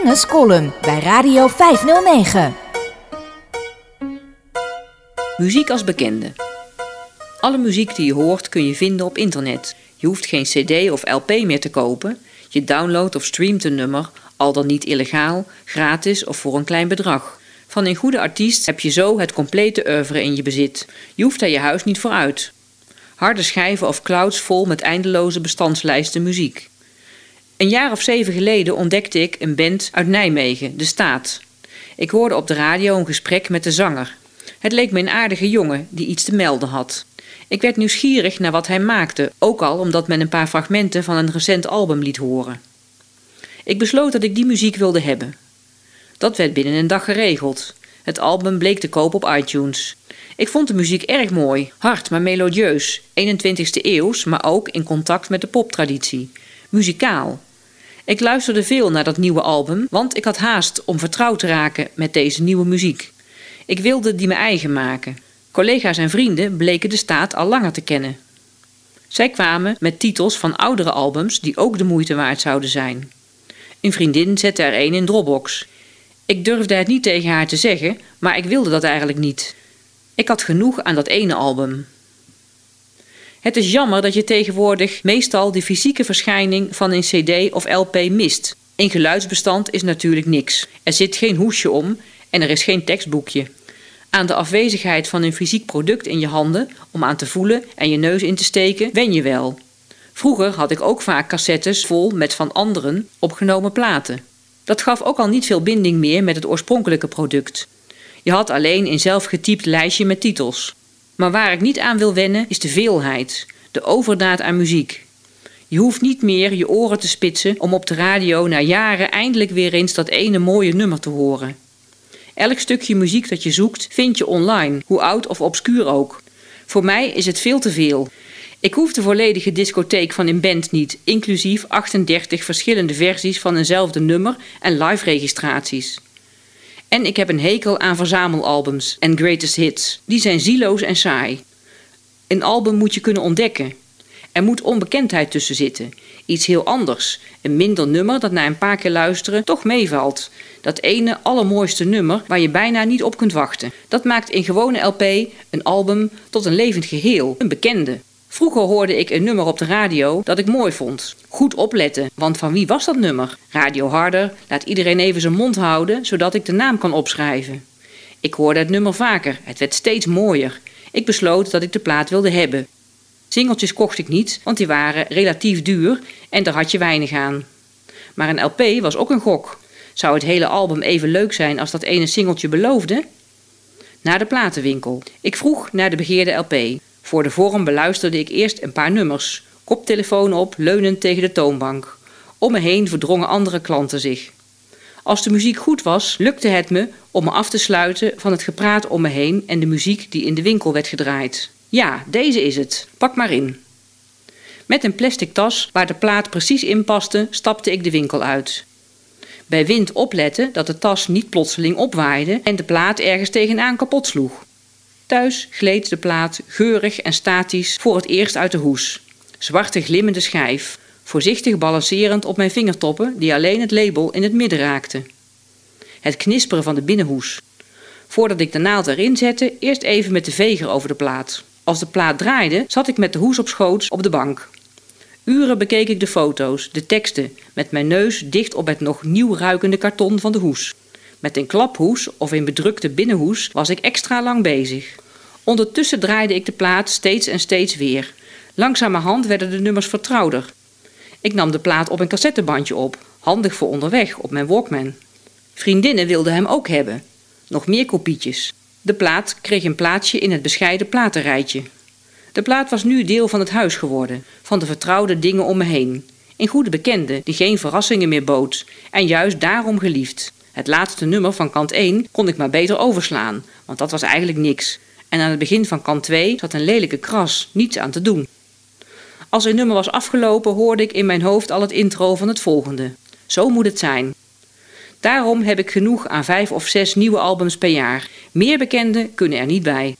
Inge's column bij Radio 509. Muziek als bekende. Alle muziek die je hoort kun je vinden op internet. Je hoeft geen cd of lp meer te kopen. Je downloadt of streamt een nummer, al dan niet illegaal, gratis of voor een klein bedrag. Van een goede artiest heb je zo het complete oeuvre in je bezit. Je hoeft daar je huis niet voor uit. Harde schijven of clouds vol met eindeloze bestandslijsten muziek. Een jaar of zeven geleden ontdekte ik een band uit Nijmegen, De Staat. Ik hoorde op de radio een gesprek met de zanger. Het leek me een aardige jongen die iets te melden had. Ik werd nieuwsgierig naar wat hij maakte, ook al omdat men een paar fragmenten van een recent album liet horen. Ik besloot dat ik die muziek wilde hebben. Dat werd binnen een dag geregeld. Het album bleek te koop op iTunes. Ik vond de muziek erg mooi, hard maar melodieus, 21ste eeuws, maar ook in contact met de poptraditie. Muzikaal. Ik luisterde veel naar dat nieuwe album, want ik had haast om vertrouwd te raken met deze nieuwe muziek. Ik wilde die me eigen maken. Collega's en vrienden bleken de staat al langer te kennen. Zij kwamen met titels van oudere albums die ook de moeite waard zouden zijn. Een vriendin zette er een in Dropbox. Ik durfde het niet tegen haar te zeggen, maar ik wilde dat eigenlijk niet. Ik had genoeg aan dat ene album. Het is jammer dat je tegenwoordig meestal de fysieke verschijning van een CD of LP mist. Een geluidsbestand is natuurlijk niks. Er zit geen hoesje om en er is geen tekstboekje. Aan de afwezigheid van een fysiek product in je handen om aan te voelen en je neus in te steken, wen je wel. Vroeger had ik ook vaak cassettes vol met van anderen opgenomen platen. Dat gaf ook al niet veel binding meer met het oorspronkelijke product. Je had alleen een zelfgetypt lijstje met titels. Maar waar ik niet aan wil wennen is de veelheid, de overdaad aan muziek. Je hoeft niet meer je oren te spitsen om op de radio na jaren eindelijk weer eens dat ene mooie nummer te horen. Elk stukje muziek dat je zoekt vind je online, hoe oud of obscuur ook. Voor mij is het veel te veel. Ik hoef de volledige discotheek van een band niet, inclusief 38 verschillende versies van eenzelfde nummer en live registraties. En ik heb een hekel aan verzamelalbums en greatest hits. Die zijn zieloos en saai. Een album moet je kunnen ontdekken. Er moet onbekendheid tussen zitten. Iets heel anders. Een minder nummer dat na een paar keer luisteren toch meevalt. Dat ene allermooiste nummer waar je bijna niet op kunt wachten. Dat maakt een gewone LP, een album, tot een levend geheel. Een bekende. Vroeger hoorde ik een nummer op de radio dat ik mooi vond. Goed opletten, want van wie was dat nummer? Radio Harder laat iedereen even zijn mond houden, zodat ik de naam kan opschrijven. Ik hoorde het nummer vaker, het werd steeds mooier. Ik besloot dat ik de plaat wilde hebben. Singeltjes kocht ik niet, want die waren relatief duur en daar had je weinig aan. Maar een LP was ook een gok. Zou het hele album even leuk zijn als dat ene singeltje beloofde? Naar de platenwinkel. Ik vroeg naar de begeerde LP. Voor de vorm beluisterde ik eerst een paar nummers, koptelefoon op, leunend tegen de toonbank. Om me heen verdrongen andere klanten zich. Als de muziek goed was, lukte het me om me af te sluiten van het gepraat om me heen en de muziek die in de winkel werd gedraaid. Ja, deze is het. Pak maar in. Met een plastic tas waar de plaat precies in paste, stapte ik de winkel uit. Bij wind opletten dat de tas niet plotseling opwaaide en de plaat ergens tegenaan kapot sloeg. Thuis gleed de plaat geurig en statisch voor het eerst uit de hoes. Zwarte glimmende schijf, voorzichtig balancerend op mijn vingertoppen die alleen het label in het midden raakten. Het knisperen van de binnenhoes. Voordat ik de naald erin zette, eerst even met de veger over de plaat. Als de plaat draaide, zat ik met de hoes op schoot op de bank. Uren bekeek ik de foto's, de teksten, met mijn neus dicht op het nog nieuw ruikende karton van de hoes. Met een klaphoes of een bedrukte binnenhoes was ik extra lang bezig. Ondertussen draaide ik de plaat steeds en steeds weer. Langzamerhand werden de nummers vertrouwder. Ik nam de plaat op een cassettebandje op, handig voor onderweg op mijn Walkman. Vriendinnen wilden hem ook hebben. Nog meer kopietjes. De plaat kreeg een plaatsje in het bescheiden platenrijtje. De plaat was nu deel van het huis geworden, van de vertrouwde dingen om me heen. Een goede bekende die geen verrassingen meer bood en juist daarom geliefd. Het laatste nummer van kant 1 kon ik maar beter overslaan, want dat was eigenlijk niks. En aan het begin van kant 2 zat een lelijke kras, niets aan te doen. Als een nummer was afgelopen, hoorde ik in mijn hoofd al het intro van het volgende. Zo moet het zijn. Daarom heb ik genoeg aan vijf of zes nieuwe albums per jaar. Meer bekende kunnen er niet bij.